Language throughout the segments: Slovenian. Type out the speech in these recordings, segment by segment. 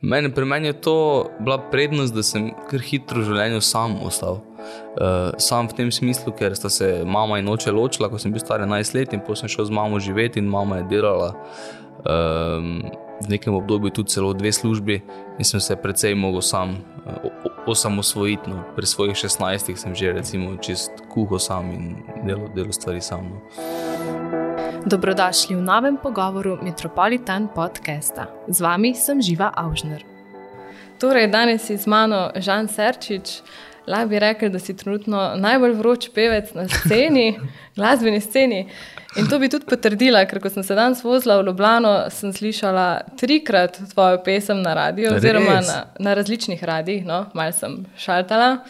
Meni, pri meni je to bila prednost, da sem kar hitro v življenju sam ostal. Uh, sam v tem smislu, ker sta se mama in oče ločila, ko sem bil star 11 let in potem sem šel z mamo živeti in mama je delala. Um, v nekem obdobju tudi celo dve službi in sem se precej mogel sam uh, osamosvojiti. No. Pri svojih 16 sem že recimo čist kuho sam in delal del stvari sam. No. Dobrodošli v novem pogovoru Metropolitan podcasta. Z vami sem Živa Avžner. Torej, danes je z mano Žan Serčič. Lahko bi rekel, da si trenutno najbolj vroč pevec na sceni, glasbeni sceni. In to bi tudi potrdila, ker ko sem se danes vozila v Ljubljano, sem slišala trikrat tvojo pesem na radiju, oziroma na, na različnih radijih, no, malo sem šaltala,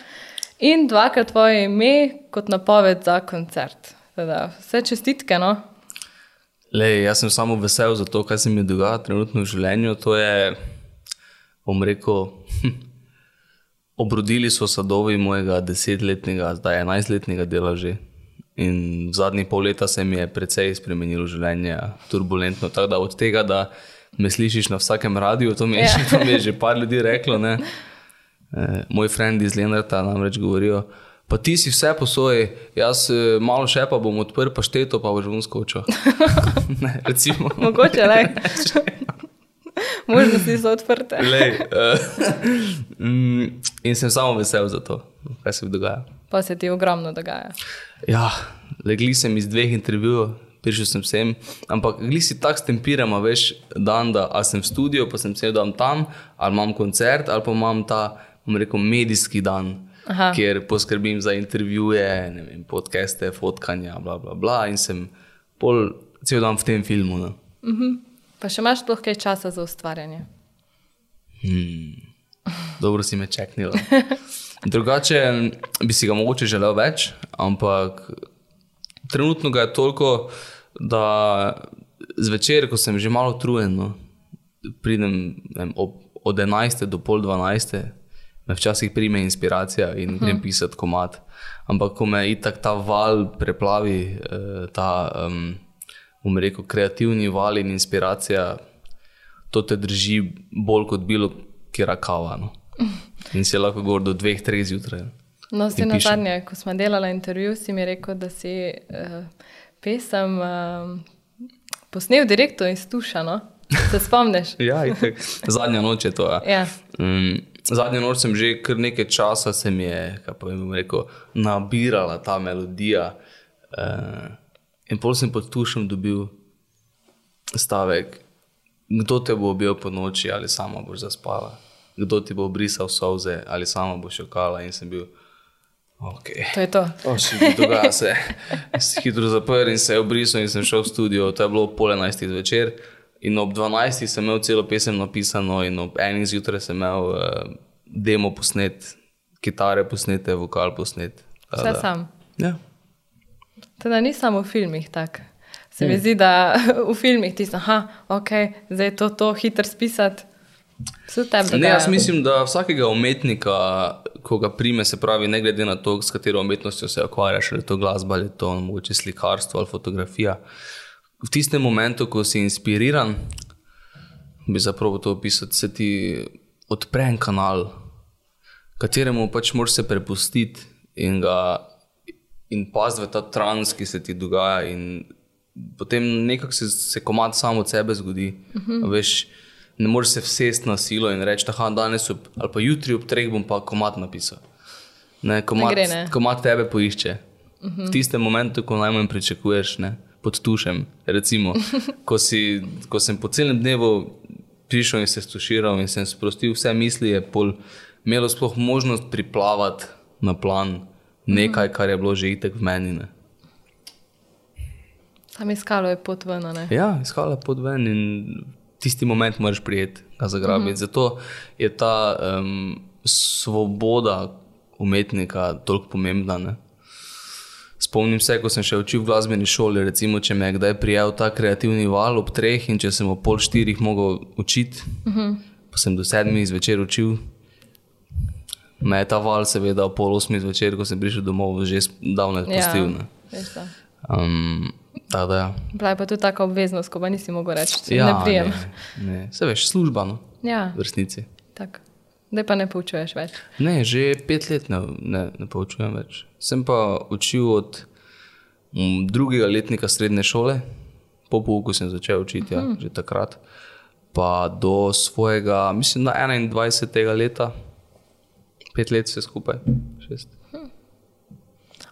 in dvakrat tvoje ime kot napoved za koncert. Teda, vse čestitke. No? Lej, jaz sem samo vesel za to, kar se mi dogaja trenutno v življenju. To je, bom rekel, obrodili so sadovi mojega desetletnega, zdaj enajstletnega dela že. In v zadnjih pol leta se mi je precej spremenilo življenje, turbulentno. Tako da od tega, da me slišiš na vsakem radiju, to mi je, ja. to mi je že par ljudi reklo. Ne? E, moj friend iz Lenarta namreč govorijo. Pa ti si vse posoji, jaz e, malo še pa bom odprl, pa šteto, pa boš vunskočil. Mogoče le. Možnosti so odprte. Lej, uh, in sem samo vesel za to, kaj se dogaja. Pa se ti ogromno dogaja. Ja, legli sem iz dveh intervjujev, prišel sem sem, ampak gli si tako stempiram, veš, dan, da sem v studiu, pa sem se dan tam, ali imam koncert, ali pa imam ta, bom rekel, medijski dan, Aha. kjer poskrbim za intervjuje, vem, podcaste, fotkanja, bla, bla, bla, in sem pol cel dan v tem filmu. No. Uh mhm. -huh. Pa še imaš sploh kaj časa za ustvarjanje? Hmm. Dobro si me čeknil. Drugače bi si ga mogoče želel več, ampak trenutno ga je toliko, da zvečer, ko sem že malo utrujen, no, pridem vem, ob, od 11 do pol 12, me včasih prime inspiracija in -huh. grem pisati komat. Ampak ko me itak ta val preplavi, eh, ta, um, rekel, kreativni val in inspiracija, to te drži bolj kot bilo kera kava. No. In si lahko govor do dveh, treh zjutraj. No, si na zadnje, ko smo delali intervju, si mi rekel, da si uh, pesem uh, posnel direktno iz tušano. Se spomniš? ja, zadnja noč je to. Ja. Ja. Um, zadnja noč sem že kar nekaj časa se mi je, kako bi rekel, nabirala ta melodija. Uh, in pol sem pod tušem dobil stavek, kdo te bo objel po noči ali sama boš zaspala kdo ti bo obrisal solze ali sama bo šokala. In sem bil, okay. to je to. Dogaja se. Si hitro zaprl in se je obrisal, in sem šel v studio. To je bilo pol enajstih zvečer. In ob dvanajstih sem imel celo pesem napisano, in ob enih zjutraj sem imel uh, demo posnet, kitare posnete, vokal posnet. Vse sam. Ja. Teda ni samo v filmih tako. Se mi zdi, da v filmih ti znaš, da okay, je zdaj to, to hitro spisati. Ne, jaz mislim, da vsakega umetnika, ko ga prime, se pravi, ne glede na to, s katero umetnostjo se ukvarjaš, ali je to glasba, ali je to mogoče slikarstvo ali fotografija. V tistem momentu, ko si inspiriran, bi zapravo to opisal, se ti odpre en kanal, kateremu pač moraš se prepustiti in, in paziti v ta trans, ki se ti dogaja. Potem nekako se, se komat samo od sebe zgodi. Uh mhm. -huh. veš, ne moreš se vsesti na silo in reči, da danes ob, ali pa jutri ob treh bom pa komat napisal. Ne, komat, ne gre, ne. komat tebe poišče. Uh -huh. V tistem momentu, ko najmanj pričakuješ, ne, pod tušem. Recimo, ko, si, ko sem po celem dnevu prišel in se stuširal in sem sprostil vse misli, je pol imelo sploh možnost priplavati na plan nekaj, kar je bilo že itek v meni. Ne. Sam iskalo je pot ven. Ja, iskalo je pot ven in tisti moment moraš prijeti, ga zagrabiti. Mm -hmm. Zato je ta um, svoboda umetnika toliko pomembna. Ne? Spomnim se, ko sem še učil v glasbeni šoli, recimo, če me je kdaj prijel ta kreativni val ob treh in če sem ob pol štirih mogel učiti, mm -hmm. pa sem do sedmih zvečer učil. Me je ta val, seveda, ob pol osmih zvečer, ko sem prišel domov, že davno odpustil. Ja, um, Da, da. Ja. Bila je pa tudi taka obveznost, ko pa nisi mogel reči, da Ja, ne prijem. ne, ne. Se veš, služba, no, Ja, v resnici. tako. Zdaj pa ne poučuješ več. Ne, že pet let ne, ne, ne poučujem več. Sem pa učil od m, drugega letnika srednje šole, po pouku sem začel učiti, ja, že takrat, pa do svojega, mislim, na 21. leta, pet let vse skupaj, šest.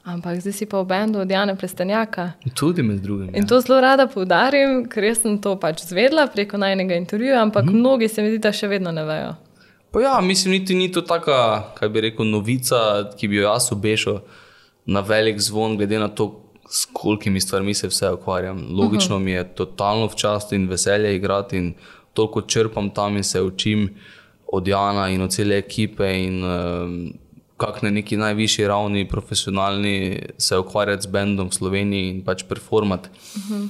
Ampak zdaj si pa v bendu od Jana Prestanjaka. Tudi med drugim. In to zelo rada poudarim, ker sem to pač zvedla preko najnega intervjuja, ampak mm. mnogi se mi zdi, da še vedno ne vejo. Pa ja, mislim, niti ni to taka, kaj bi rekel, novica, ki bi jo jaz obešal na velik zvon, glede na to, s kolikimi stvarmi se vse ukvarjam. Logično uh -huh. mi je totalno včasno in veselje igrati in toliko črpam tam in se učim od Jana in od cele ekipe in um, kako na neki najvišji ravni profesionalni se ukvarjati z bendom v Sloveniji in pač performati. Uh -huh.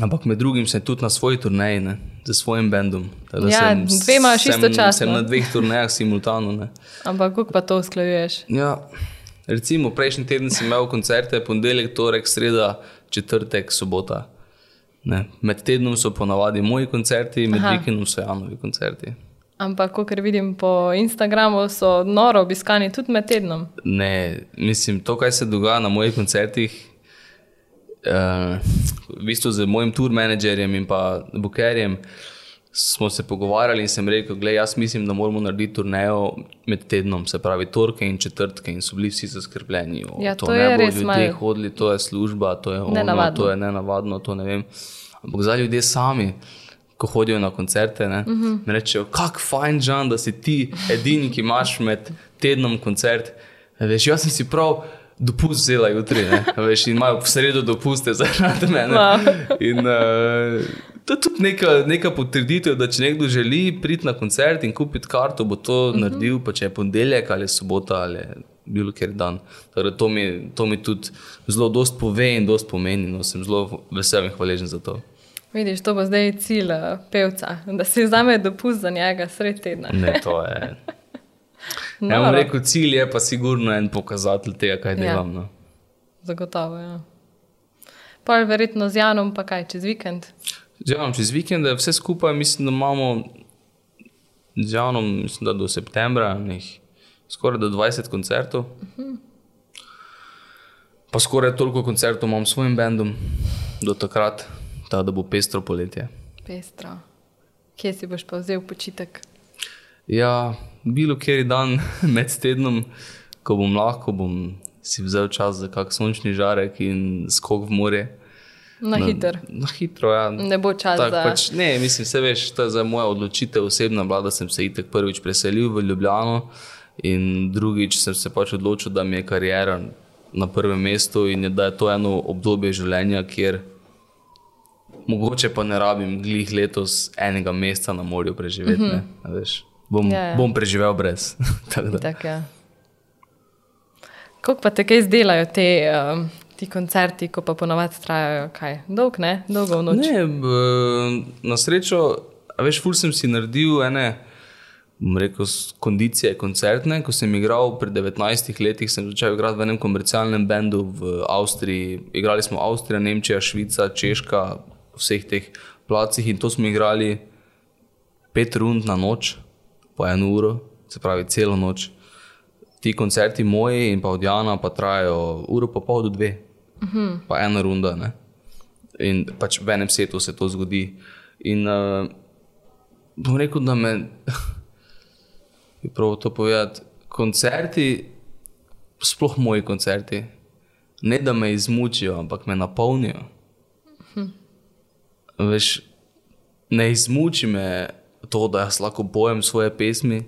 Ampak med drugim sem tudi na svoji turneji, ne, z svojim bendom. Tako da Ja, sem- dve imaš sem- istočasno. Sem na dveh turnejah simultano. Ne. Ampak kako pa to usklajuješ? Ja, recimo prejšnji teden sem imel koncerte, ponedeljek, torek, sreda, četrtek, sobota. Ne. Med tednom so ponavadi moji koncerti, med Aha. vikendom so Janovi koncerti. Ampak, kot vidim po Instagramu, so noro obiskani tudi med tednom. Ne, mislim, to, kaj se dogaja na mojih koncertih, v bistvu z mojim tour managerjem in pa bookerjem. Smo se pogovarjali in sem rekel, da jaz mislim, da moramo narediti turnejo med tednom, se pravi torke in četrtke, in so bili vsi zaskrbljeni. O, Ja, to to ne bo ljudje malo- hodili, to je služba, to je ono, Nenavadno. to je nenavadno, to ne vem. Ampak za ljudje sami, ko hodijo na koncerte, ne, uh Mhm. -huh. rečejo, kako fajn, Žan, da si ti edini, ki imaš med tednom koncert. Veš, jaz sem si prav dopust vzela jutri, ne, veš, in imajo v sredo dopuste zaradi mene. Wow. In, uh, to je tudi neka, neka potrditev, da če nekdo želi priti na koncert in kupiti karto, bo to uh -huh. naredil, pa če je ponedeljek ali sobota ali bilo kjer dan. Torej, to, mi, to mi tudi zelo dost pove in dost pomeni. No, sem zelo vesel in hvaležen za to. Vidiš, to bo zdaj cilj eh, pevca, da si vzame dopust za njega sred tedna. Ne, to je. Ja, bom Noro. rekel, cilj je pa sigurno en pokazatelj tega, kaj Ja. delam. No. Zagotovo. Ja. Pol verjetno z Janom, pa kaj čez vikend. Z Janom čez vikende, vse skupaj, mislim, da imamo z Janom, mislim, da do septembra, nek, skoraj do 20 koncertov. Pa skoraj toliko koncertov imam s svojim bendom do takrat, ta, da bo pestro poletje. Pestro. Kje si boš pa vzel počitek? Ja, bilo kjer dan med tednom, ko bom lahko, bom si vzel čas za kak sončni žarek in skok v morje. Na hiter. Na hitro, ja. Ne bo čas Tak, za. pač, ne, mislim, se veš, to je za moja odločitev osebna bila, da sem se itek prvič preselil v Ljubljano in drugič sem se pač odločil, da mi je karijera na prvem mestu in da je to eno obdobje življenja, kjer mogoče pa ne rabim glih letos enega meseca na morju preživeti. Mm -hmm. Bom, Ja, ja. bom preživel brez. Tak, ja. Kako pa te kaj zdelajo te, um, ti koncerti, ko pa ponovadi trajajo kaj? Dolg, ne? Dolgo v noč. Ne, b, na srečo, a veš, ful sem si naredil ene, rekel, s- kondicije koncertne. Ko sem igral pri 19 letih, sem začel igrati v enem komercialnem bendu v Avstriji. Igrali smo Avstrija, Nemčija, Švica, Češka, vseh teh placih in to smo igrali pet rund na noč, po eno uro, se pravi celo noč. Ti koncerti moji in pa od Jana pa trajajo uro pa pol do dve, uh -huh. pa ena runda. Ne? In pač v enem setu se to zgodi. In uh, bom rekel, da me, je prav to povedati, koncerti, sploh moji koncerti, ne da me izmučijo, ampak me napolnijo. Veš, ne izmuči me to, da jaz lahko pojem svoje pesmi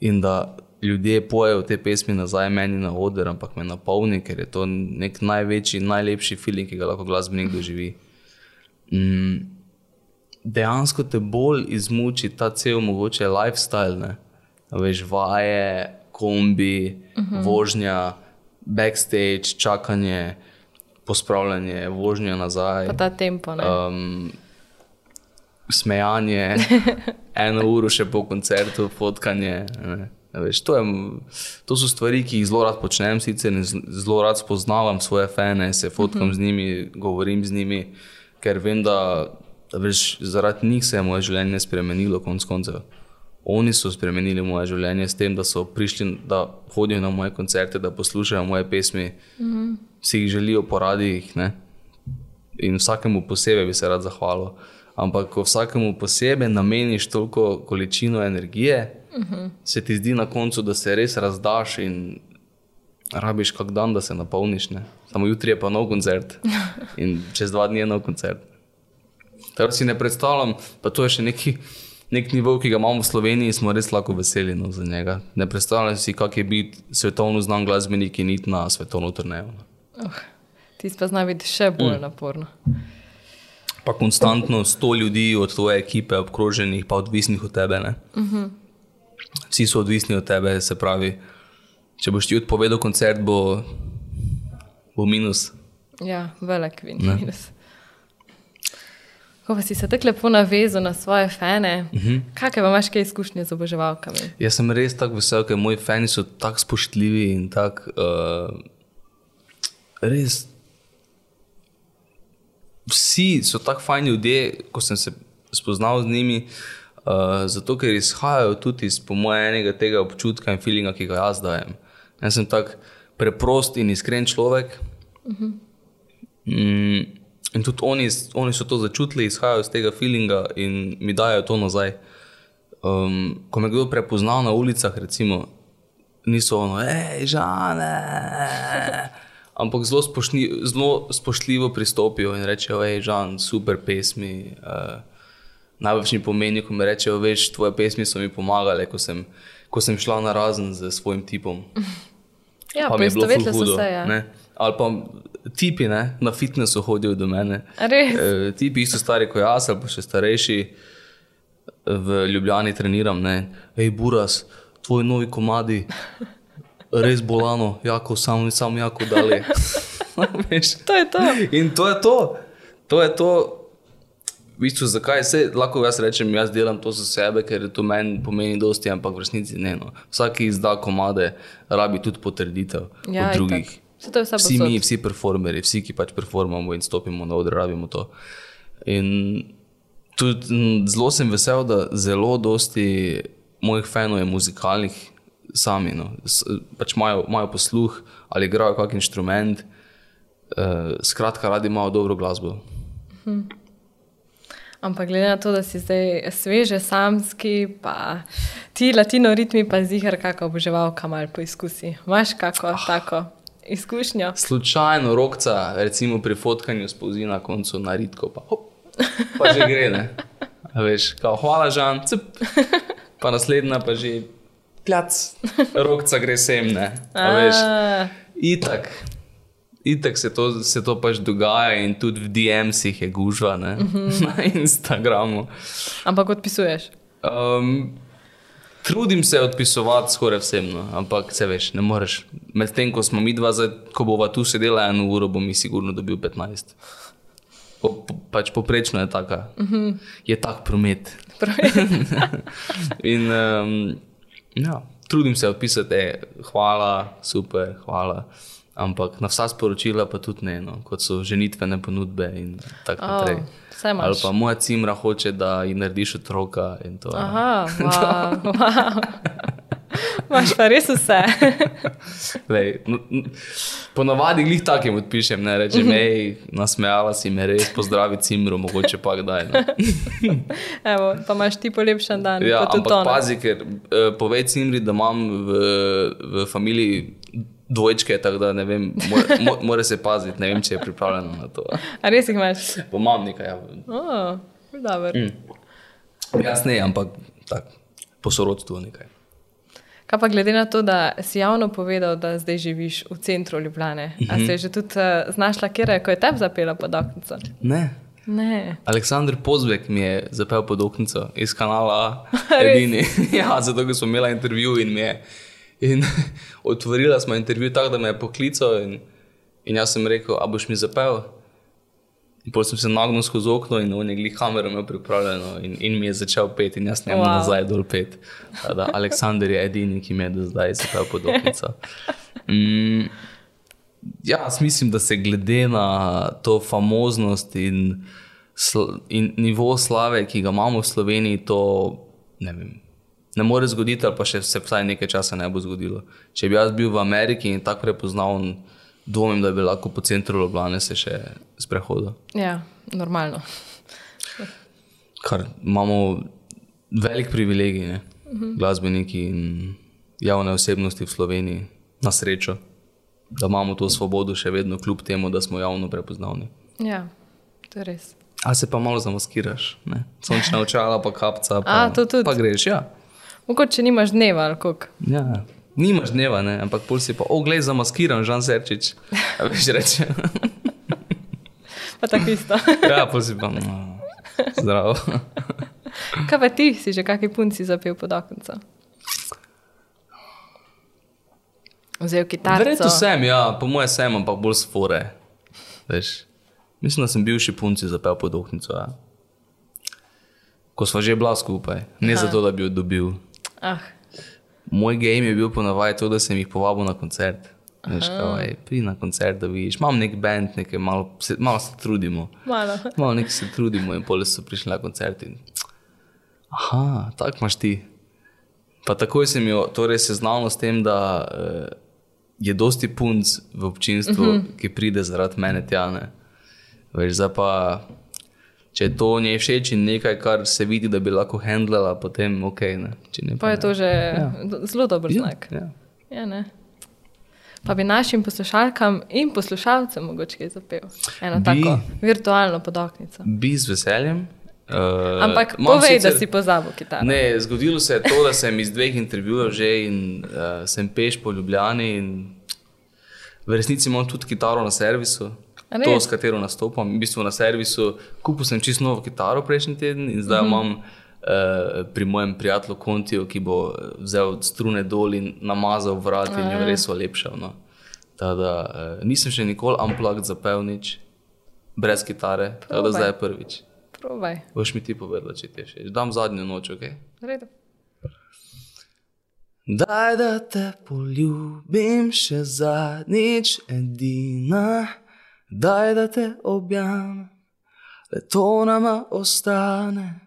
in da ljudje pojejo te pesmi nazaj meni na oder, ampak me napolni, ker je to nek največji, najlepši feeling, ki ga lahko glasbenik doživi. Mm, dejansko te bolj izmuči ta cel mogoče lifestyle, ne? Veš, vaje, kombi, uh -huh. vožnja, backstage, čakanje, pospravljanje, vožnja nazaj Pa ta tempo. Ne? um, smejanje, eno uro še po koncertu, fotkanje. Ne. Veš, to, je, to so stvari, ki jih zelo rad počnem, sicer zelo rad spoznavam svoje fane, se fotkam uh mhm. -huh. z njimi, govorim z njimi, ker vem, da, da veš, zaradi njih se je moje življenje spremenilo, konc koncev. Oni so spremenili moje življenje s tem, da so prišli, da hodijo na moje koncerte, da poslušajo moje pesmi, uh mhm. -huh. si jih želijo poraditi. In vsakemu posebej bi se rad zahvalil. Ampak, ko vsakemu posebej nameniš toliko količino energije, uh mhm. -huh. se ti zdi na koncu, da se res razdaš in rabiš kak dan, da se napolniš. Ne? Samo jutri je pa nov koncert in čez dva dni je nov koncert. Tako si ne predstavljam, pa to je še neki. Nek nivo, ki ga imamo v Sloveniji, smo res lahko veseli no, za njega. Ne predstavljam si, kak je biti svetovno znan glasbenik in iti na svetovno turnejo. Oh, ti pa zna biti še bolj mm. naporno pa konstantno sto ljudi od tvoje ekipe, obkroženih, pa odvisnih od tebe. Uh mhm. -huh. Vsi so odvisni od tebe, se pravi, če boš ti odpovedal koncert, bo, bo minus. Ja, velik minus. Ko pa si se tako lepo navezal na svoje fane, uh mhm. -huh. kakšne imaš kaj izkušnje z oboževalkami? Jaz sem res tako vesel, ker moji fani so tako spoštljivi in tako uh, res vsi so tako fajni ljudje, ko sem se spoznal z njimi, uh, zato ker izhajajo tudi iz, po mojem, enega tega občutka in feelinga, ki ga jaz dajem. Jaz sem tak preprost in iskren človek. Uh -huh. mm, in tudi oni, oni so to začutili, izhajajo iz tega feelinga in mi dajo to nazaj. Um, ko me kdo prepozna na ulicah, recimo, niso ono, hej, žane ampak zelo, spošni, zelo spoštljivo pristopijo in rečejo, hej, žan, super pesmi. Uh, Največ mi pomeni, ko mi rečejo, veš, tvoje pesmi so mi pomagale, ko sem, ko sem šla na razen z svojim tipom. Ja, pa mi je bilo zelo hudo. Ja. Ali pa tipi ne, na fitnessu hodijo do mene. E, tipi, isto stari kot jaz, ali pa še starejši, v Ljubljani treniram. Hej, Buras, tvoj novi komadi res bolano, jako sam, sam jako dalje. to je to. In to je to. To je to. V bistvu, zakaj se lahko jaz rečem, jaz delam to za sebe, ker to meni pomeni dosti, ampak v resnici ne. No. Vsak, izda komade, rabi tudi potrditev ja, od drugih. Vsi mi, vsi performeri, vsi, ki pač performamo in stopimo na oder, rabimo to. In tudi zelo sem vesel, da zelo dosti mojih fanov je muzikalnih, sami, no. pač imajo, imajo posluh ali igrajo kak inštrument, uh, skratka, radi imajo dobro glasbo. Hm. Ampak glede na to, da si zdaj sveže, samski, pa ti latino ritmi, pa zihar, kako oboževal, kam ali poizkusi. Imáš kako ah. tako izkušnjo? Slučajno rokca, recimo pri fotkanju spozi na koncu na ritko, pa, hop, pa že gre. Ne? Veš, kao, hvala, Žan, cep. pa naslednja pa že kljac, rokca gre sem. Itak. Itak se to, se to pač dogaja in tudi v DM-sih je gužva mm -hmm. na Instagramu. Ampak odpisuješ? Um, trudim se odpisovati skoraj vsem, no. ampak se veš, ne moreš. Medtem ko smo mi dva, zdaj, ko bova tu sedela eno uro, bom mi sigurno dobil 15. Po, po, pač poprečno je tako. Mm -hmm. Je tak promet. promet. in um, Ja, trudim se opisati, da je hvala, super, hvala. Ampak na vsa sporočila pa tudi ne, no, kot so ženitvene ponudbe in tako oh, naprej. Ali pa moja cimra hoče, da ji narediš otroka. Aha, wow, wow. Máš pa res vse. Lej, no, ponavadi jih takim odpišem, ne rečem, mm -hmm. hej, nasmejala si me, res pozdravi cimru, mogoče pa kdaj. Evo, pa imaš ti polepšen dan. Ja, ampak pazi, ker uh, povej cimri, da imam v, v familiji dvojčke, tako da ne vem, mora, mo, mora se paziti, ne vem, če je pripravljena na to. A res jih imaš? Po mam nekaj, ja. Oh, mm. Jaz ne, ampak tako, po sorodstvu nekaj. Kaj pa glede na to, da si javno povedal, da zdaj živiš v centru Ljubljana, mm -hmm. ali si že tudi uh, znašla, kje je, ko je te zapela pod oknico? Ne. ne. Aleksandr Pozvek mi je zapel pod oknico iz kanala Edini. ja, zato smo imeli intervju in mi je. In otvorila smo intervju tako, da me je poklical in, in jaz sem rekel, a boš mi zapel. Potem sem se nagnil skozi okno in on je glih kamero imel pripravljeno in, in mi je začel pet in jaz ne morem wow. nazaj dol pet. Tada, Aleksandr je edini, ki mi je do zdaj zapel podobnico. Mm, ja, mislim, da se glede na to famoznost in, in nivo slave, ki ga imamo v Sloveniji, to ne vem. Ne more zgoditi, ali pa še se vsaj nekaj časa ne bo zgodilo. Če bi jaz bil v Ameriki in tako prepoznal, dvomim, da bi lahko po centru Ljubljana se še sprehodil. Ja, normalno. Kar imamo velik privilegij, uh -huh. glasbeniki in javne osebnosti v Sloveniji, na srečo, da imamo to svobodo še vedno, kljub temu, da smo javno prepoznavni. Ja, to je res. A se pa malo zamaskiraš, ne? sončna očala, pa kapca. Pa, A, to tudi. Pa greš, ja. Mogoče nimaš dneva ali kako. Ja. Nimaš dneva, ne? ampak pol si pa, oglej, zamaskiran, žan serčič. Veš reče. pa tako isto. ja, pol si pa, no, zdravo. Kaj pa ti si že kakšni punci zapel pod okenco? Vzel kitaro. Verjetno sem, ja, po mojem sem, ampak bolj spore. Veš. Mislim, da sem bil še punci zapel pod okenco. Ja. Ko smo že bila skupaj, ne Aha. zato, da bi jo dobil. Ah. Moj game je bil ponavadi to, da sem jih povabil na koncert. Veš, kaj, pri na koncert, da vidiš. Imam nek bend, nekaj, malo, se, malo se trudimo. Malo. malo nekaj se trudimo in pole so prišli na koncert. In... Aha, tako imaš ti. Pa takoj sem jo torej seznanil s tem, da uh, je dosti punc v občinstvu, uh mhm. -huh. ki pride zaradi mene tjane. Veš, zdaj pa če to njej všeč in nekaj, kar se vidi, da bi lahko handlala, potem ok. Ne. Ne, pa, pa je to že ja. zelo dober ja, znak. Ja. Ja, pa bi našim poslušalkam in poslušalcem mogoče kaj zapel. Eno bi, tako virtualno podoknico. Bi z veseljem. Uh, Ampak povej, sicer, da si pozabil kitaro. Ne, zgodilo se je to, da sem iz dveh intervjujev že in uh, sem peš po Ljubljani. V resnici imam tudi kitaro na servisu to, s katero nastopam. V bistvu na servisu kupil sem čisto novo kitaro prejšnji teden in zdaj mhm. -huh. imam uh, pri mojem prijatelju Kontiju, ki bo vzel strune dol in namazal vrat in jo res olepšal. No. Tada, uh, nisem še nikoli unplugged zapel nič, brez kitare, tako da zdaj je prvič. Probaj. Boš mi ti povedal, če ti je všeč. Dam zadnjo noč, ok? Redo. Daj, da te poljubim še zadnjič, edina. Daj, da te objamem, le to nama ostane.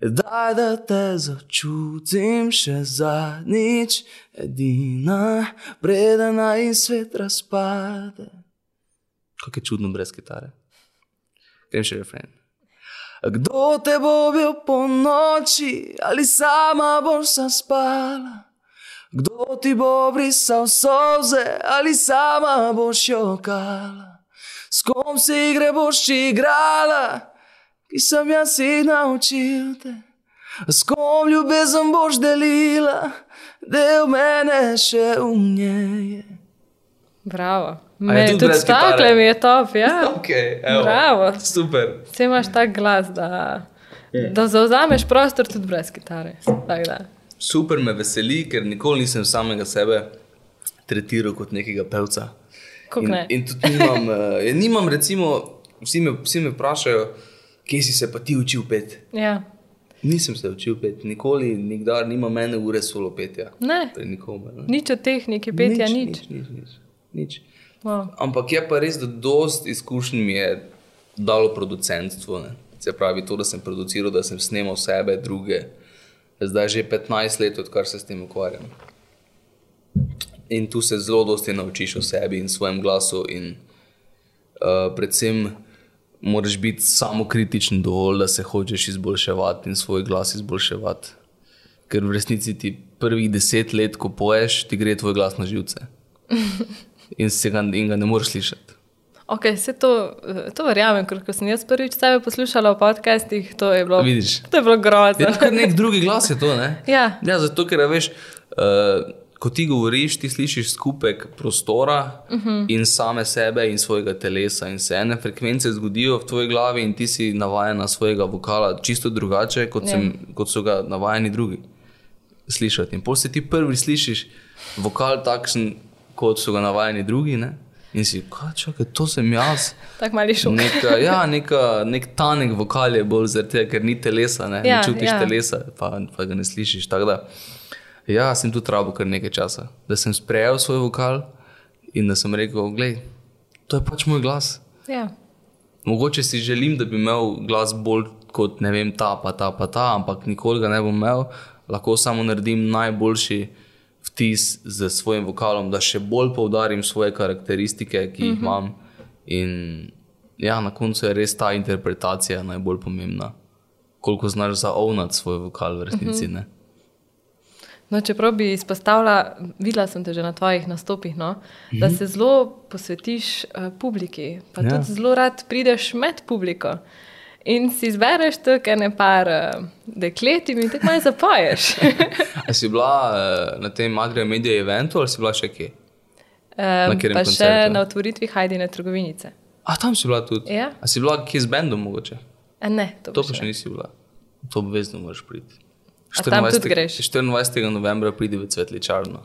Daj, da te začutim še zadnjič, edina, predana in svet razpade. Kako je čudno brez kitare. Grem še refren. Kdo te bo bil po noči, ali sama boš zaspala? Kdo ti bo brisal soze, ali sama boš jokala? S kom se igre boš igrala, ki sem jaz si naučil te. S kom ljubezen boš delila, del mene še umnije. Bravo. Me, tudi tudi takle mi je top, ja. Okay, Bravo. Super. Vse imaš tak glas, da, da zauzameš prostor tudi brez kitare. Super me veseli, ker nikoli nisem samega sebe tretiral kot nekega pevca. In, in tudi nimam, uh, nimam recimo, vsi me, vsi me vprašajo, kje si se pa ti učil pet. Ja. Nisem se učil pet, nikoli, nikdar, nima mene ure solo petja. Ne. Nikome, ne. Nič od tehnike petja, nič. nič. nič, nič, nič. Wow. Ampak je pa res, da dost izkušenj mi je dalo producentstvo. Ne. Se pravi, to, da sem produciral, da sem snimal sebe, druge. Zdaj že 15 let, odkar se s tem ukvarjam. In tu se zelo dosti naučiš o sebi in svojem glasu. In, uh, predvsem, moraš biti samo kritičen dovolj, da se hočeš izboljševati in svoj glas izboljševati. Ker v resnici ti prvih deset let, ko poješ, ti gre tvoj glas na živce. In, ga, in ga ne moreš slišati. Ok, vse to, to verjamem, ker ko sem jaz prvič sebe poslušala v podcastih, to je bilo, bilo grozno. Ja, nek drugi glas je to, ne? Ja. ja zato, ker veš. Uh, ko ti govoriš, ti slišiš skupek prostora uh mhm. -huh. in same sebe in svojega telesa. In se ene frekvence zgodijo v tvoji glavi, in ti si navaden na svojega vokala čisto drugače, kot, sem, ja. kot so ga navajeni drugi slišati. In potem si ti prvi slišiš vokal takšen, kot so ga navajeni drugi. Ne? In si, kaj čakaj, to sem jaz. Tako mali šum. Neka, ja, neka, nek tanek vokal je bolj zaradi tega, ker ni telesa, ne, Ja, ne čutiš ja. telesa, pa, pa ga ne slišiš. tako Da, ja, sem tu trabo kar nekaj časa, da sem sprejel svoj vokal in da sem rekel, gledaj, to je pač moj glas. Ja. Mogoče si želim, da bi imel glas bolj kot ne vem, ta, pa ta, pa ta, ampak nikoli ga ne bom imel, lahko samo naredim najboljši vtis z svojim vokalom, da še bolj poudarim svoje karakteristike, ki jih imam. In ja, na koncu je res ta interpretacija najbolj pomembna. Koliko znaš zaovnati svoj vokal v resnici. Ne? No, čeprav bi izpostavila, videla sem te že na tvojih nastopih, no, da se zelo posvetiš uh, publiki, pa Ja. tudi zelo rad prideš med publiko. In si izbereš tako ene par uh, deklet in tako malo zapoješ. A si bila uh, na tem Adrian Media eventu ali si bila še kje? Um, pa še koncertu? na otvoritvi Hajdine trgovinice. A tam si bila tudi. Ja. A si bila kje z bendom mogoče? A ne, to, To pa še nisi bila. To obvezno moraš priti. A tam tudi greš? 24. novembra pridi v Cvetličarno.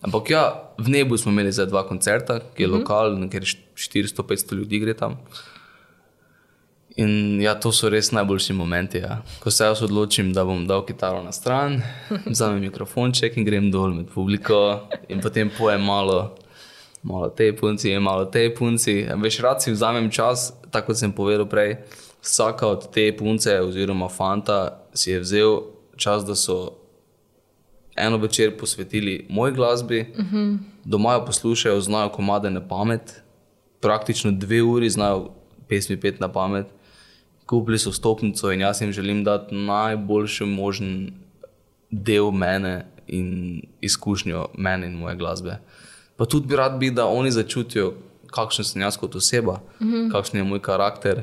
Ampak ja, v nebu smo imeli za dva koncerta, ki je Mhm. lokal, kjer 400-500 ljudi gre tam. In ja, to so res najboljši momenti. Ja. Ko se jaz odločim, da bom dal kitaro na stran, vzamem mikrofonček in grem dol med publiko in potem pojem malo, malo te punci malo te punci. Veš, rad si vzamem čas, tako kot sem povedal prej. Vsaka od te punce oziroma fanta si je vzel čas, da so eno večer posvetili moji glasbi, uh -huh. doma jo poslušajo, znajo komade na pamet, praktično dve uri znajo pesmi pet na pamet, kupili so stopnico in jaz jim želim dati najboljši možen del mene in izkušnjo mene in moje glasbe. Pa tudi bi rad bil, da oni začutijo, kakšen sem jaz kot oseba, uh -huh. kakšen je moj karakter.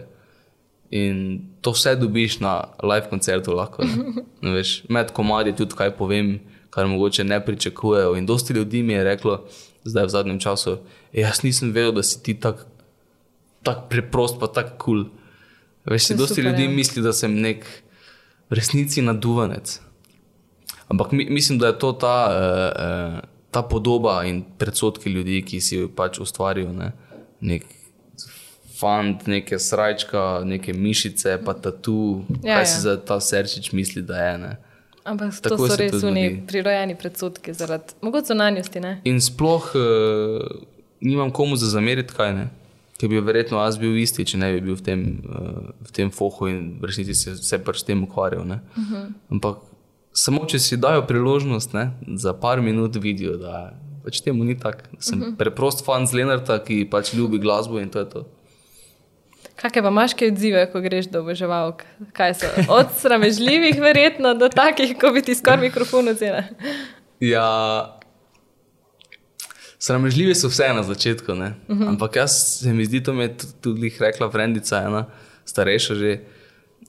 In to vse dobiš na live koncertu, lahko. Ne? Ne veš, med komadi tudi kaj povem, kar mogoče ne pričakujejo. In dosti ljudi mi je reklo, zdaj v zadnjem času, "Ej, jaz nisem vedel, da si ti tako tak preprost, pa tako kul. Cool. Veš, si je dosti super, ljudi ja. misli, da sem nek v resnici naduvanec. Ampak mi, mislim, da je to ta, uh, uh, ta podoba in predsotki ljudi, ki si jo pač ustvarijo. Ne? Nek fant, neke srajčka, neke mišice, pa tatu. Ja, kaj ja. si za ta srčič misli, da je. Ne? Ampak to Tako so se res to oni prirojeni predsodki zaradi mogoče zunanjosti. Ne? In sploh uh, nimam komu za zameriti, kaj ne. Ker bi verjetno jaz bil isti, če ne bi bil v tem, uh, v tem fohu in v resnici se, se pač tem ukvarjal. Uh -huh. Ampak samo če si dajo priložnost, ne, za par minut vidijo, da pač temu ni tako. Sem uh -huh. preprost fan z Lenarta, ki pač ljubi glasbo in to je to. Kakšne pa imaš kaj odzive, ko greš do oboževalk? Kaj so? Od sramežljivih, verjetno, do takih, ko bi ti skoraj mikrofon vzela. Ja, sramežljivi so vse na začetku, uh -huh. ampak jaz se mi zdi, to mi je tu- tudi rekla Frendica, ena starejša že,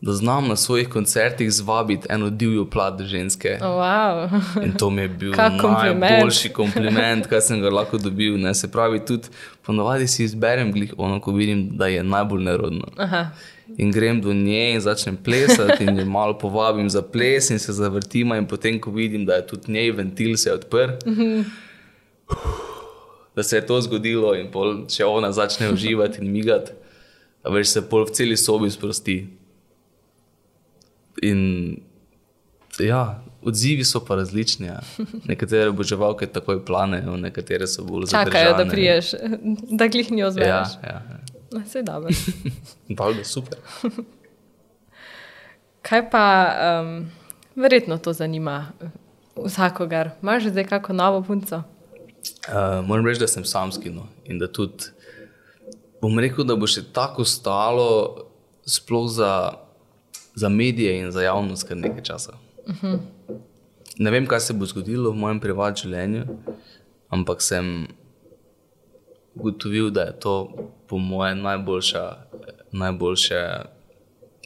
da znam na svojih koncertih zvabiti eno divjo plat ženske. Oh, wow. In to mi je bil kompliment. najboljši kompliment, kar sem ga lahko dobil. Ne? Se pravi, tudi ponovadi si izberem glih ono, ko vidim, da je najbolj nerodno. Aha. In grem do nje in začnem plesati, in jo malo povabim za ples, in se zavrtima, in potem, ko vidim, da je tudi njej ventil se odprl, da se je to zgodilo, in pol, če ona začne uživati in migati, veš se pol v celi sobi sprosti. In ja, odzivi so pa različni. Ja. Nekatere oboževalke takoj planejo, nekatere so bolj Čakajo, da zadržane. priješ, da glih njo Ja, zmeš. ja, ja. No, Vse dobro. Valjda, super. Kaj pa, um, verjetno to zanima eh, vsakogar. Imaš zdaj kako novo punco? Uh, moram reči, da sem samski no. in da tudi bom rekel, da bo še tako stalo, sploh za, za medije in za javnost, kar nekaj časa. Uh -huh. Ne vem, kaj se bo zgodilo v mojem privatnem življenju, ampak sem ugotovil, da je to po mojem najboljša, najboljša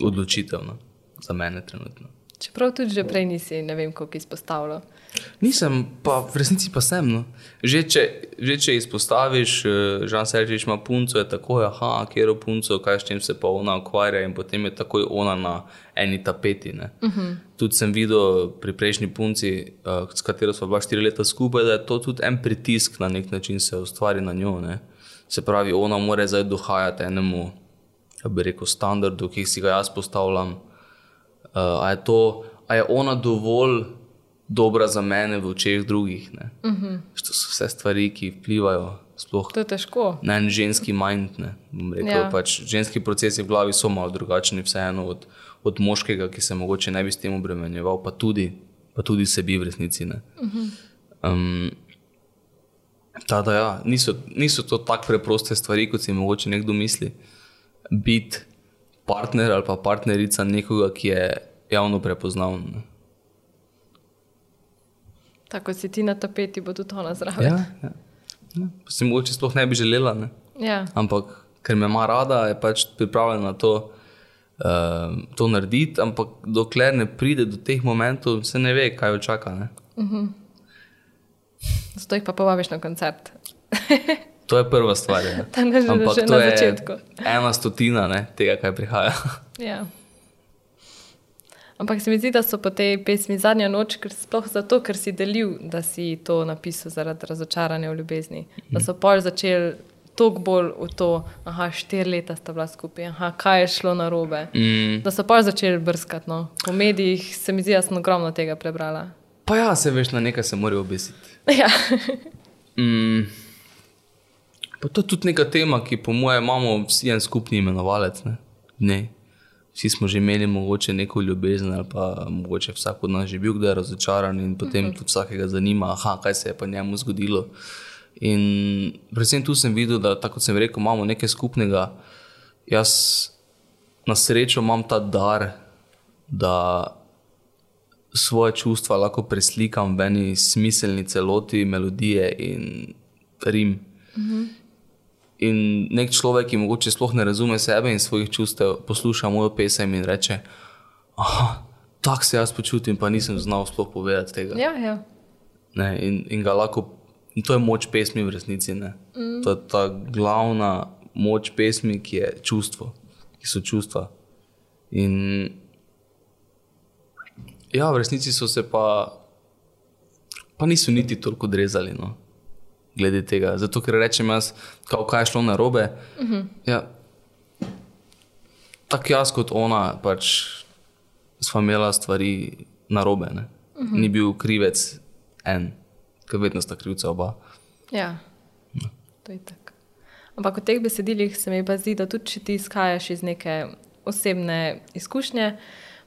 odločitev no, za mene trenutno. Čeprav tudi že prej nisi, ne vem, kako izpostavljal. Nisem, pa v resnici pa sem. No. Že, če, že če izpostaviš, že se reče, ima punco, je tako, ah, kjer je punco, kaj s tem se pa ona ukvarja, in potem je takoj ona na eni tapeti. Uh mhm. -huh. Tudi sem videl pri prejšnji punci, uh, s katero smo bila štiri leta skupaj, da je to tudi en pritisk na nek način se ustvari na njo. Ne. Se pravi, ona mora zdaj dohajati enemu, da bi rekel, standardu, ki si ga jaz postavljam. Uh, a, je to, a je ona dovolj dobra za mene v očeh drugih. Uh mhm. -huh. To so vse stvari, ki vplivajo. Sploh, to je težko. Na en ženski mind. Rekel, ja. pač, ženski procesi v glavi so malo drugačni, vseeno od, od moškega, ki se morda ne bi s tem obremenjeval, pa tudi, pa tudi sebi v resnici. Uh -huh. um, tada, ja, niso, niso to tako preproste stvari, kot si morda nekdo misli. Biti partner ali pa partnerica nekoga, ki je javno prepoznaven. Tako si ti na tapeti, bo tudi ona zraven. Ja, ja. ja. Si mogoče sploh ne bi želela. Ne? Ja. Ampak ker me ima rada, je pač pripravljena to, uh, to narediti. Ampak dokler ne pride do teh momentov, se ne ve, kaj jo čaka. Uh mhm. -huh. Zato jih pa povabiš na koncert. to je prva stvar. Ja. Tam je že na začetku. Ena stotina ne, tega, kaj prihaja. ja. Ampak se mi zdi, da so po tej pesmi zadnja noč, ker sploh zato, ker si delil, da si to napisal zaradi razočaranja v ljubezni. Da so pol začeli toliko bolj v to, da štiri leta sta bila skupaj, aha, kaj je šlo na robe. Mm. Da so pol začeli brskati. No. Po medijih se mi zdi, da sem ogromno tega prebrala. Pa ja, se veš, na nekaj se morajo obesiti. Ja. mm. Pa to je tudi neka tema, ki po mojem imamo vsi en skupni imenovalec. Ne? ne vsi smo že imeli mogoče neko ljubezen, ali pa mogoče vsak od nas že bil kdaj razočaran in potem uh mhm. -huh. tudi vsakega zanima, aha, kaj se je pa njemu zgodilo. In predvsem tu sem videl, da tako sem rekel, imamo nekaj skupnega. Jaz na srečo imam ta dar, da svoje čustva lahko preslikam v eni smiselni celoti, melodije in rim. Uh mhm. -huh. In nek človek, ki morda sploh ne razume sebe in svojih čustev, posluša mojo pesem in reče: Ah, tako se jaz počutim, pa nisem znal sploh povedati tega. Ja, ja. Ne, in, in, lahko, in to je moč pesmi v resnici. Mm. To je ta glavna moč pesmi, ki je čustvo, ki so čustva. In ja, v resnici so se pa, pa niso niti toliko drezali. No glede tega. Zato, ker rečem jaz, kao, kaj je šlo na robe. Uh mhm. -huh. ja, tako jaz kot ona, pač smo imeli stvari na robe. Uh mhm. -huh. Ni bil krivec en, ker vedno sta krivca oba. Ja, no. to je tako. Ampak v teh besedilih se mi pa zdi, da tudi če ti izhajaš iz neke osebne izkušnje,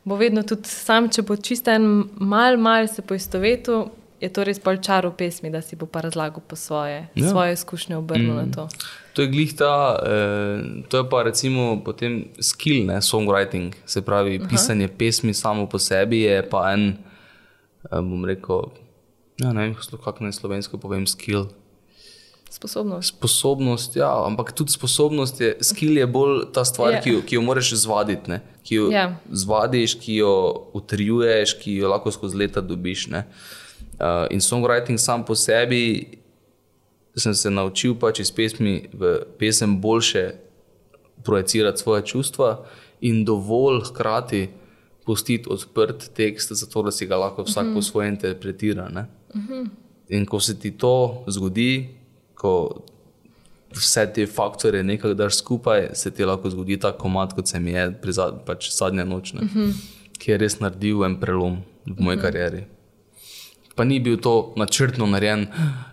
bo vedno tudi sam, če bo čisto en mal, mal se poistovetil, je to res bolj čar v pesmi, da si bo pa razlagal po svoje, ja. svoje izkušnje obrnil mm. na to. To je glih ta, eh, to je pa recimo potem skill, ne, songwriting, se pravi Aha. pisanje pesmi samo po sebi je pa en, eh, bom rekel, ja, ne vem, kako naj slovensko povem, skill. Sposobnost. Sposobnost, ja, ampak tudi sposobnost je, skill je bolj ta stvar, yeah. Ja. ki, jo, ki jo moraš zvaditi, ne? ki jo yeah. Ja. zvadiš, ki jo utrjuješ, ki jo lahko skozi leta dobiš. Ne? Uh, in songwriting sam po sebi, sem se naučil pač iz pesmi v pesem boljše projicirati svoje čustva in dovolj hkrati pustiti odprt tekst, zato da si ga lahko vsak uh -huh. po svoje interpretira. Uh mhm. -huh. In ko se ti to zgodi, ko vse te faktore nekaj daš skupaj, se ti lahko zgodi ta komat, kot se mi je pri zad, pač zadnje noč, uh mhm. -huh. ki je res naredil en prelom v moji uh -huh. karieri pa ni bil to načrtno narejen,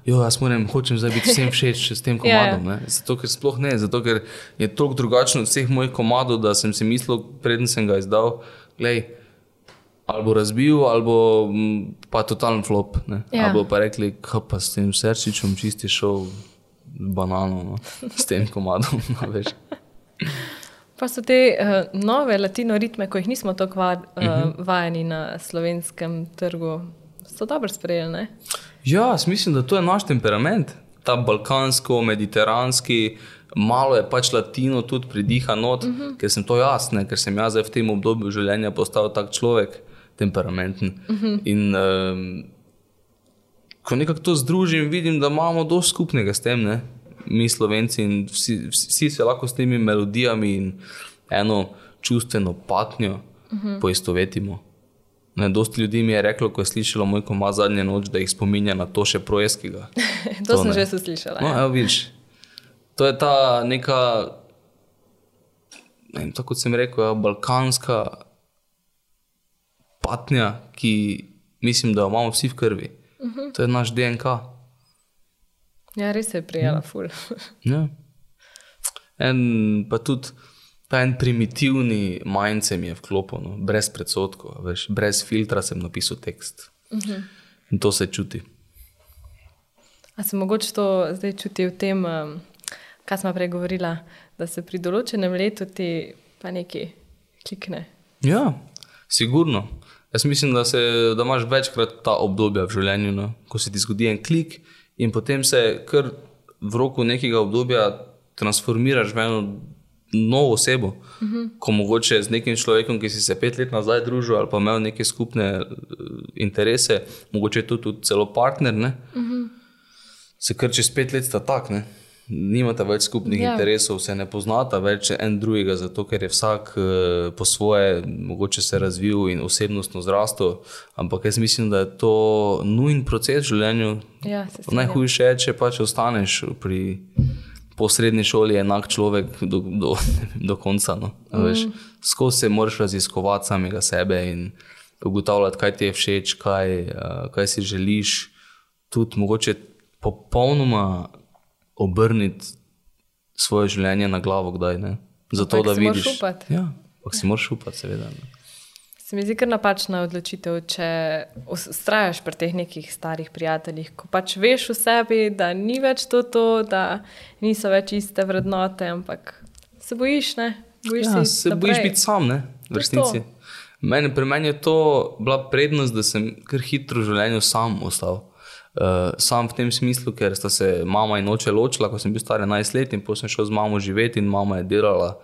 jo, jaz moram, hočem zdaj biti vsem všeč s tem ja, komadom. Yeah. Zato, ker sploh ne, zato, ker je toliko drugačno od vseh mojih komadov, da sem si mislil, preden sem ga izdal, gledaj. Ali bo razbil, ali pa totalen flop. Ja. Ali pa rekli, da pa s tem srčičem čisti šel banano, no, s tem komadom. No, pa so te uh, nove latino ritme, ko jih nismo tako va, uh, uh -huh. vajeni na slovenskem trgu, so dobro sprejeli. Ja, mislim, da to je naš temperament, ta balkansko-mediteranski, malo je pač latino tudi pridiha not, uh mhm. -huh. ker sem to jaz, ne? ker sem jaz v tem obdobju življenja postal tak človek. temperamenten. Uh -huh. In um, ko nekako to združim, vidim, da imamo dosti skupnega s tem, ne? mi slovenci in vsi, vsi se lahko s temi melodijami in eno čustveno patnjo uh -huh. poistovetimo. Ne, dosti ljudi mi je reklo, ko je slišalo moj komaj zadnje noč, da jih spominja na to še projeskega. to, to sem ne. že slišala. No, ja. evo, vidiš, to je ta neka, ne vem, tako kot sem rekel, ja, balkanska patnja, ki mislim, da jo imamo vsi v krvi. Uh -huh. To je naš DNK. Ja, res je prijela, hm. ful. ja. En pa tudi ta en primitivni mindset mi je vklopljen, no, brez predsotkov, veš, brez filtra sem napisal tekst. Uh -huh. In to se čuti. A se mogoče to zdaj čuti v tem, um, kar smo prej govorili, da se pri določenem letu ti pa nekaj klikne? Ja, sigurno. Jaz mislim, da, se, da imaš večkrat ta obdobja v življenju, no? ko se ti zgodi en klik in potem se kar v roku nekega obdobja transformiraš v eno novo osebo, uh -huh. ko mogoče z nekim človekom, ki si se pet let nazaj družil ali pa imel neke skupne eh, interese, mogoče tudi celo partner, uh -huh. se kar čez pet let sta tak. Ne? Nimate več skupnih ja. interesov, se ne poznata več en drugega, zato ker je vsak uh, po svoje, mogoče se razvil in osebnostno zrastel. Ampak jaz mislim, da je to nujen proces v življenju. Ja, Najhujše je, če pač ostaneš pri po srednji šoli enak človek do, do, do konca. No. Mm. Skozi se moraš raziskovati samega sebe in ugotavljati, kaj ti je všeč, kaj, kaj si želiš. Tudi mogoče popolnoma obrniti svoje življenje na glavo, kdaj ne. Zato, da vidiš, ja, da si moraš upati, seveda. Ne. Se mi zdi kar napačna odločitev, če ustrajaš pri teh nekih starih prijateljih, ko pač veš v sebi, da ni več to, to da niso več iste vrednote, ampak se bojiš, ne? Bojiš ja, se bojiš biti sam, ne? v resnici. Meni, pri meni je to bila prednost, da sem kar hitro v življenju sam ostal. Uh, sam v tem smislu, ker sta se mama in oče ločila, ko sem bil star 11 let in potem sem šel z mamo živeti in mama je delala.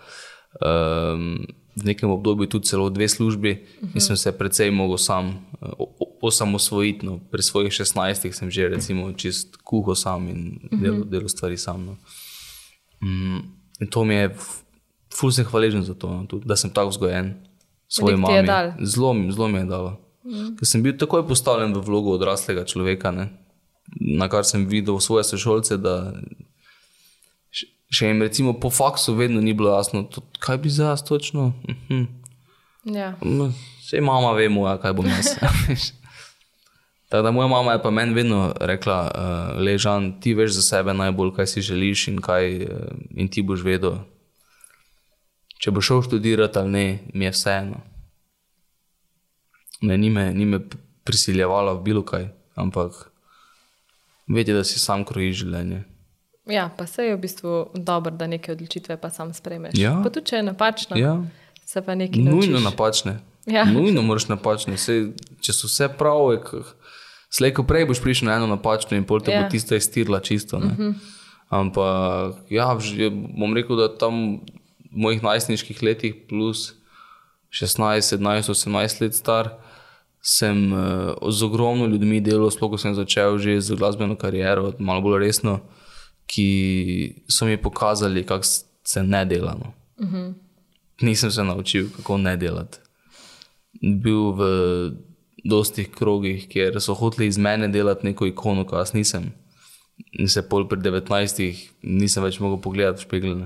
Um, v nekem obdobju tudi celo dve službi uh -huh. in sem se precej mogel sam osamosvojiti. No. Pri svojih 16 sem že recimo čist kuho sam in delo, uh -huh. delo stvari sam. No. Um, in to mi je, ful sem hvaležen za to, no. tudi, da sem tako vzgojen. Zelo zelo mi je dalo. Mm. Ker sem bil takoj postavljen v vlogo odraslega človeka, ne? na kar sem videl svoje sošolce, da še jim recimo po faksu vedno ni bilo jasno, to, kaj bi za nas točno. Mhm. Ja. Vse mama vemo, ja, kaj bom jaz. Tako da moja mama je pa meni vedno rekla, uh, ležan, ti veš za sebe najbolj, kaj si želiš in, kaj, uh, in ti boš vedel. Če boš šel študirati ali ne, mi je vseeno. Ne, ni me, ni me prisiljevala v bilo kaj, ampak vedi, da si sam krojiš življenje. Ja, pa se je v bistvu dobro, da neke odločitve pa sam spremeš. Ja. Pa tudi če je napačno, ja. se pa nekaj naučiš. Nujno napačne. Ja. Nujno moraš napačne. Se, če so vse prave, slejko prej boš prišel na eno napačno in pol te ja. bo tista iztirla čisto. Uh mhm. -huh. Ampak ja, bom rekel, da tam v mojih najstniških letih plus 16, 17, 18 let star. Sem uh, z ogromno ljudmi delal, sploh ko sem začel že z glasbeno kariero, malo bolj resno. Ki so mi pokazali, kako se ne dela. No. Uh mhm. -huh. Nisem se naučil, kako ne delati. Bil v dostih krogih, kjer so hoteli iz mene delati neko ikono, ko jaz nisem. In se pol pred 19, nisem več mogel pogledati v špegel.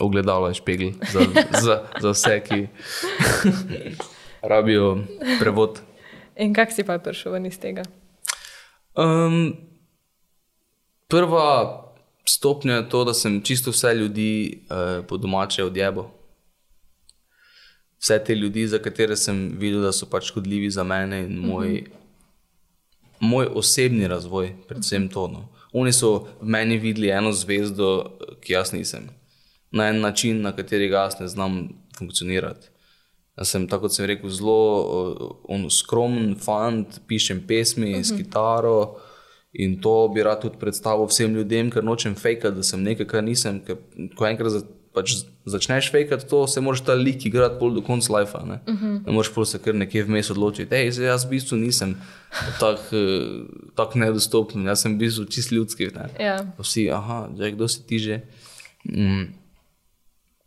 Ogledalo je špegel za, za, za vse, ki rabijo prevod. In kak si pa prišel iz tega? Um, prva stopnja je to, da sem čisto vse ljudi uh, po domače odjebo. Vse te ljudi, za katere sem videl, da so pač škodljivi za mene in moj, mm -hmm. moj osebni razvoj, predvsem to. No. Oni so v meni videli eno zvezdo, ki jaz nisem, na en način, na katerega jaz ne znam funkcionirati. Jaz sem, tako kot sem rekel, zelo uh, skromen fant, pišem pesmi mm -hmm. s kitaro. In to bi rad tudi predstavil vsem ljudem, ker nočem fejkati, da sem nekaj, kar nisem. Ker, ko enkrat pač začneš fejkati to, se moraš ta lik igrati pol do konca lajfa. Ne, uh -huh. ne moreš pol se kar nekje vmes odločiti. Ej, zdaj jaz v bistvu nisem tako tak nedostopen, jaz sem v bistvu čist ljudski. Ja. Vsi, aha, zdaj kdo si ti že. Mm.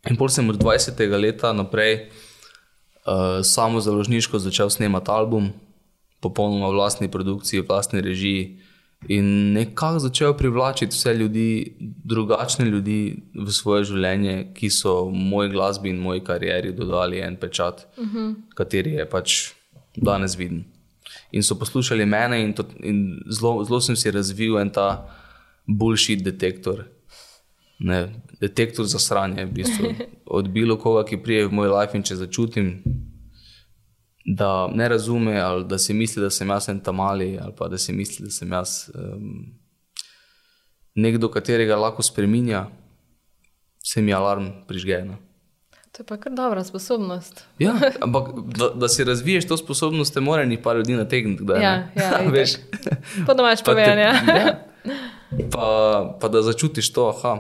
In pol sem od 20. leta naprej uh, samo založniško začel snemati album, popolnoma v vlastni produkciji, v vlastni režiji. In nekako začel privlačiti vse ljudi, drugačne ljudi v svoje življenje, ki so moji glasbi in moji karieri dodali en pečat, uh Mhm. -huh. kateri je pač danes viden. In so poslušali mene, in, to, in zelo, zelo sem si razvil en ta bullshit detektor. Ne, detektor za sranje, v bistvu. od bilo koga, ki prije v moj life in če začutim, da ne razume, ali da si misli, da sem jaz en tamali, ali pa da si misli, da sem jaz um, nekdo, katerega lahko spremenja, se mi alarm prižge. No. To je pa kar dobra sposobnost. Ja, ampak da, da si razviješ to sposobnost, te mora nekaj par ljudi nategniti. kdaj, ne. Ja, ja, veš. Po domač povedano. Ja. ja. Pa, pa da začutiš to, da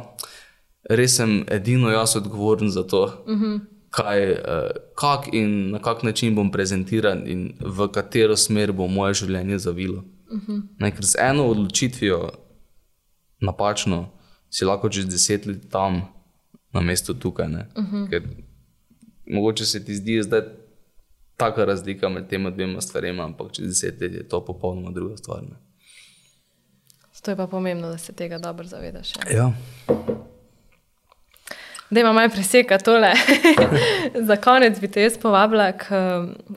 res sem edino jaz odgovoren za to, uh -huh. Kaj, eh, kak in na kak način bom prezentiran in v katero smer bo moje življenje zavilo. Uh -huh. ne, ker z eno odločitvijo, napačno, si lahko čez deset let tam, na mestu tukaj. Uh -huh. Ker mogoče se ti zdi zdaj taka razlika med tema dvema stvarema, ampak čez deset let je to popolnoma druga stvar. Ne. To je pa pomembno, da se tega dobro zavedaš. Ja. Ja. Da ima malo preseka tole. Za konec bi te jaz povabila k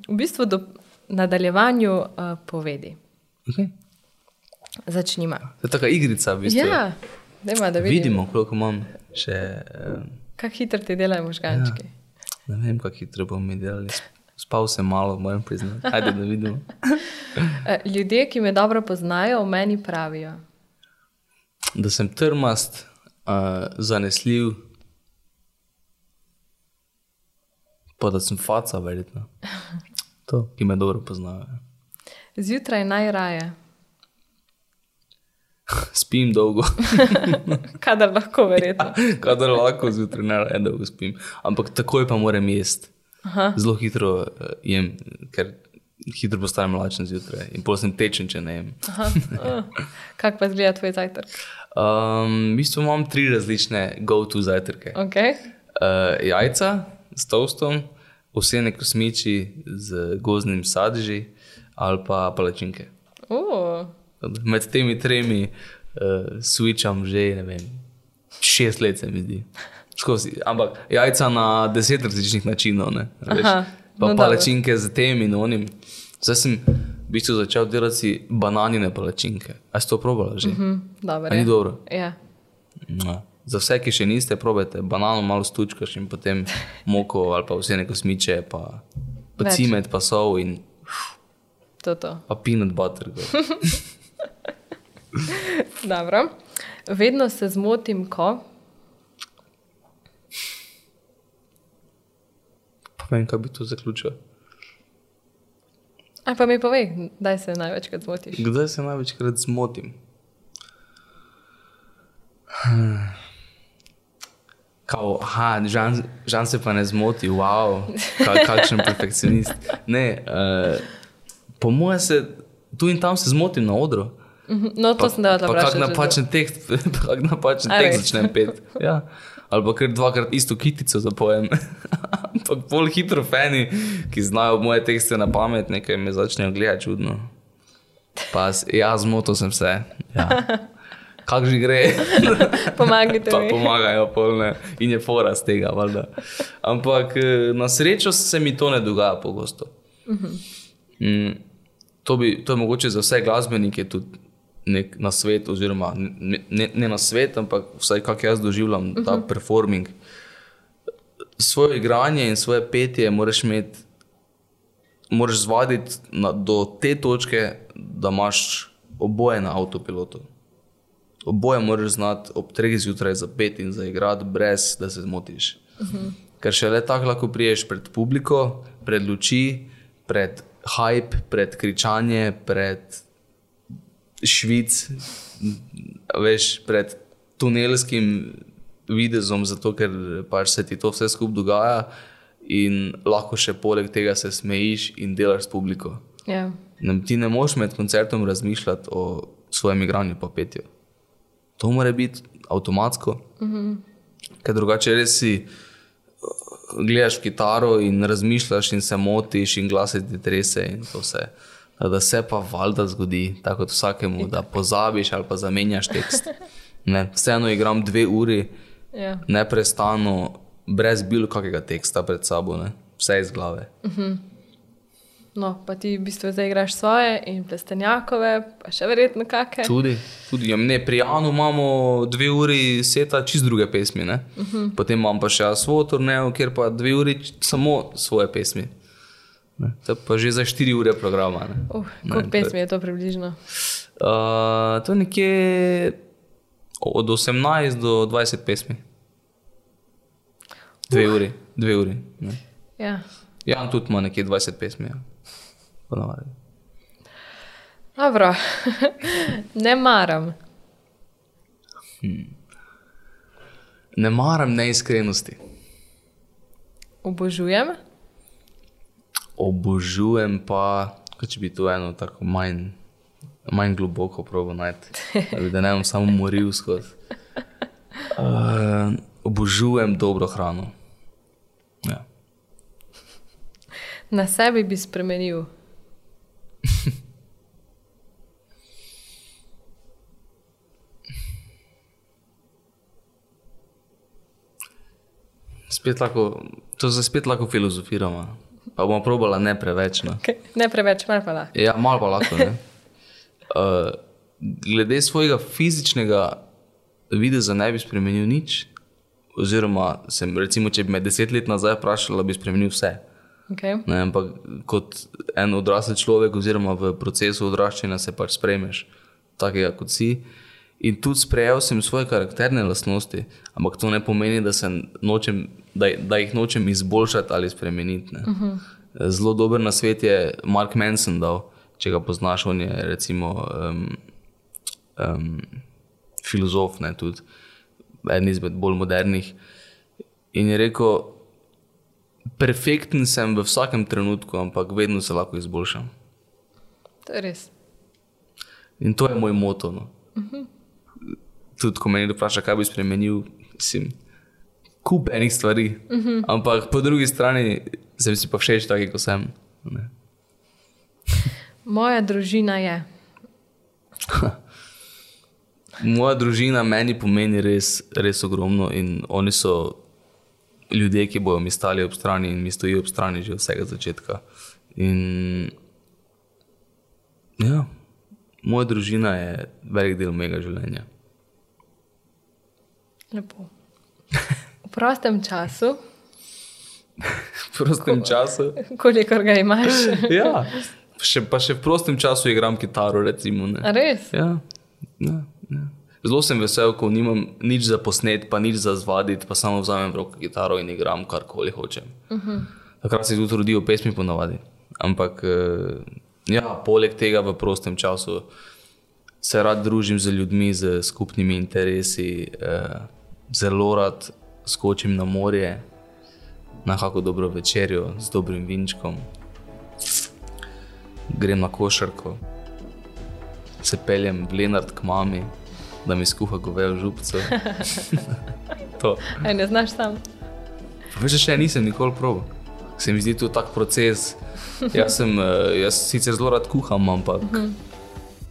v bistvu do nadaljevanju uh, povedi. Okay. Začnimo. To je taka igrica, v bistvu. Ja, dajmo, da vidimo. Vidimo, koliko imam še. Eh, Kako hitro ti delajo možgančki. Ja. ne vem, kako hitro bomo mi delali. Spal sem malo, moram priznati. Ajde, da vidimo. Ja. Ljudje, ki me dobro poznajo, o meni pravijo. Da sem trmast, uh, zanesljiv, pa da sem faca, verjetno. To, ki me dobro poznajo. Zjutraj najraje, Spim dolgo, kadar lahko, verjetno. kadar lahko zjutraj ne raje dolgo spim. Ampak takoj pa moram jesti. Zelo hitro uh, jem, ker hitro postanem lačen zjutraj in pol sem tečen, če ne jem. Kako pa izgleda tvoj zajtrk? Um, v bistvu imam tri različne go-to zajtrke. Okay. Uh, jajca s toastom, vsene kosmiči z gozdnim sadeži ali pa palačinke. Uh, Med temi tremi uh, switcham že ne vem, šest let, se mi zdi. Skozi. Ampak jajca na deset različnih načinov. Ne, veš. Aha, pa no palačinke z tem in onim. Zdaj sem v bistvu začel delati bananine palačinke. A si to probala že? hm, dobro, A ni ja. dobro? Ja. No. Za vse, ki še niste, probajte banano malo stučkaš in potem moko ali pa vse neko smiče, pa, pa Več. cimet, pa sol in To, to. pa peanut butter. Dobro. Vedno se zmotim, ko. Pa vem, kaj bi to zaključil. Aj pa mi povej, kdaj se največkrat zmotiš. Kdaj se največkrat zmotim? Kao, aha, žan, žan se pa ne zmoti, wow, kak, kakšen perfekcionist. Ne, uh, po mojem se tu in tam se zmotim na odru. Mhm, No, to sem da Pa vprašati. kak napačen tekst, kak napačen A tekst začnem pet. Ja. Ali pa kar dvakrat isto kitico zapojem. Ampak pol hitro fani, ki znajo moje tekste na pamet, nekaj me začnejo gledati čudno. Pa s- ja, zmotil sem se. Ja. Kako že gre? Pomagajte pa mi. pomagajo polne in je fora z tega, valjda. Ampak eh, na srečo se mi to ne dogaja pogosto. Mm, to, bi, to je mogoče za vse glasbenike tudi nek na svet, oziroma ne, ne, ne na svet, ampak vsaj kako jaz doživljam uh -huh. ta performing. Svoje igranje in svoje petje moraš imeti, moraš zvaditi na, do te točke, da imaš oboje na avtopilotu. Oboje moraš znati ob treh zjutraj zapeti in zaigrati, brez da se zmotiš. Uh -huh. Ker šele tako lahko priješ pred publiko, pred luči, pred hype, pred kričanje, pred švic, veš, pred tunelskim videzom, zato ker pač se ti to vse skupaj dogaja in lahko še poleg tega se smejiš in delaš s publiko. Ja. Ne, ti ne moreš med koncertom razmišljati o svojem igranju pa petju. To mora biti avtomatsko. Mm -hmm. Ker drugače res si gledaš kitaro in razmišljaš in se motiš in glasi ti trese in to vse. Da se pa valjda zgodi, tako kot vsakemu, da pozabiš ali pa zamenjaš tekst. Ne, vseeno igram dve uri, Ja. neprestano, brez bilo kakega teksta pred sabo, ne? vse iz glave. No, pa ti v bistvu zdaj igraš svoje in plestenjakove, pa še verjetno kakšne. Tudi, tudi ja, ne, pri Janu imamo dve uri seta čist druge pesmi. Uh -huh. Potem imam pa še svojo turnejo, kjer pa dve uri samo svoje pesmi. Ne, to pa že za štiri ure programa. Ne. Uh, Ne, koliko to- pesmi je to približno? Uh, to je nekje od 18 do 20 pesmi. Dve uri, dve uri. Ne. Ja. Jan tudi ima nekje 20 pesmi. Ja. Ponavadi. Dobro, ne maram. Ne maram neiskrenosti. Obožujem, Obožujem pa, če bi to eno tako manj, manj globoko probo najti, da ne bom samo moril skozi. Uh, obožujem dobro hrano. Ja. Na sebi bi spremenil. Spet lahko, to se spet lahko filozofiramo. Pa bomo probala ne preveč. No. Okay. Ne preveč, malo pa lahko. Ja, malo pa lahko. ne. Uh, glede svojega fizičnega videza ne bi spremenil nič. Oziroma, sem, recimo, če bi me deset let nazaj vprašala, bi spremenil vse. Okay. Ne, ampak kot en odrasel človek, oziroma v procesu odraščanja, se pač sprejmeš takega, kot si. In tudi sprejel sem svoje karakterne lastnosti, ampak to ne pomeni, da, nočem, da, da jih nočem izboljšati ali spremeniti. Uh -huh. Zelo dober na svet je Mark Manson dal, če ga poznaš, on je recimo um, um, filozof, ne, tudi eden izmed bolj modernih. In je rekel, perfekten sem v vsakem trenutku, ampak vedno se lahko izboljšam. To je res. In to je moj moto. No. Uh -huh. Tudi, ko me nekdo vpraša, kaj bi spremenil, sem kup enih stvari. Uh -huh. Ampak po drugi strani sem si pa všeč, taki kot sem. Ne. Moja družina je. Moja družina meni pomeni res, res ogromno in oni so ljudje, ki bodo mi stali ob strani in mi stojijo ob strani že od vsega začetka. In ja, moja družina je velik del mojega življenja. Lepo. V prostem času, V prostem času. kolikor ga imaš. Ja, še, pa še v prostem času igram kitaro. Recimo, ne. A res? ja, ja, ja. Zelo sem vesel, ko nimam nič za posnet, pa nič za zvaditi, pa samo vzamem v roke kitaro in igram karkoli hočem. Uh -huh. Takrat se tudi rodijo pesmi ponavadi. Ampak eh, ja, poleg tega v prostem času se rad družim z ljudmi, z skupnimi interesi, eh, zelo rad skočim na morje, na kako dobro večerjo z dobrim vinčkom, grem na košarko, se peljem v Lenart k mami, da mi skuha govejo župco. to. Aj, ne znaš sam. Veš, da še nisem nikoli probil. Se mi zdi to tak proces. Jaz, sem, eh, jaz sicer zelo rad kuham, ampak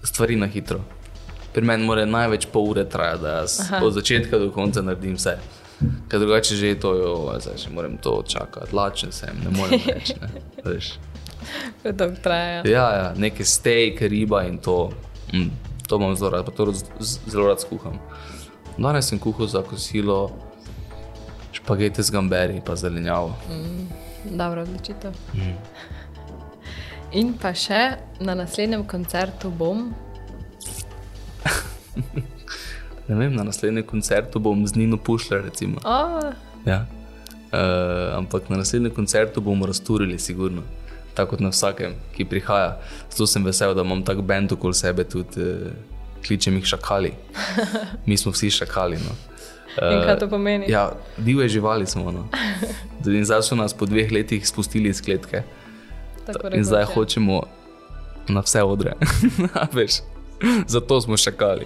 stvari na hitro. Pri meni mora največ pol ure trajati, da jaz Aha. od začetka do konca naredim vse. Ker drugače že je to, jo, zdaj še moram to čakati, lačen sem, ne morem več. Ne. Veš. Dolgo traja. Ja, ja, neke steak, riba in to. Mm, to imam zelo rad, pa to zelo rad skuham. Danes sem kuhal za kosilo špagete z gamberi in zelenjavo. Dobro odločitev. In pa še na naslednjem koncertu bom. Ne vem, na naslednjem koncertu bom z Nino Pušler. Recimo. Oh, Ja. Uh, ampak na naslednjem koncertu bomo razturili, sigurno. Tako kot na vsakem, ki prihaja. Zelo sem vesel, da imam tak bend okoli sebe, tudi uh, kličem jih šakali. Mi smo vsi šakali. No. In kaj to pomeni? Ja, divje živali smo. No. In zdaj so nas po dveh letih spustili iz kletke. In zdaj hočemo na vse odre. Zato smo čakali.